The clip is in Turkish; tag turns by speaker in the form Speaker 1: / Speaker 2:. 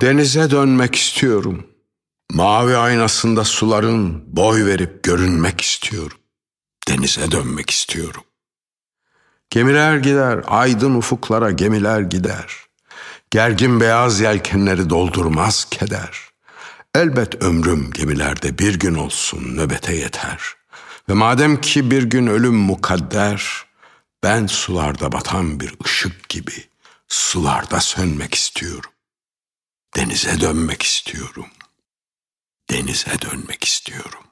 Speaker 1: Denize dönmek istiyorum. Mavi aynasında suların boy verip görünmek istiyorum. Denize dönmek istiyorum. Gemiler gider, aydın ufuklara gemiler gider. Gergin beyaz yelkenleri doldurmaz keder. Elbet ömrüm gemilerde bir gün olsun nöbete yeter. Ve madem ki bir gün ölüm mukadder, ben sularda batan bir ışık gibi sularda sönmek istiyorum. Denize dönmek istiyorum. Denize dönmek istiyorum.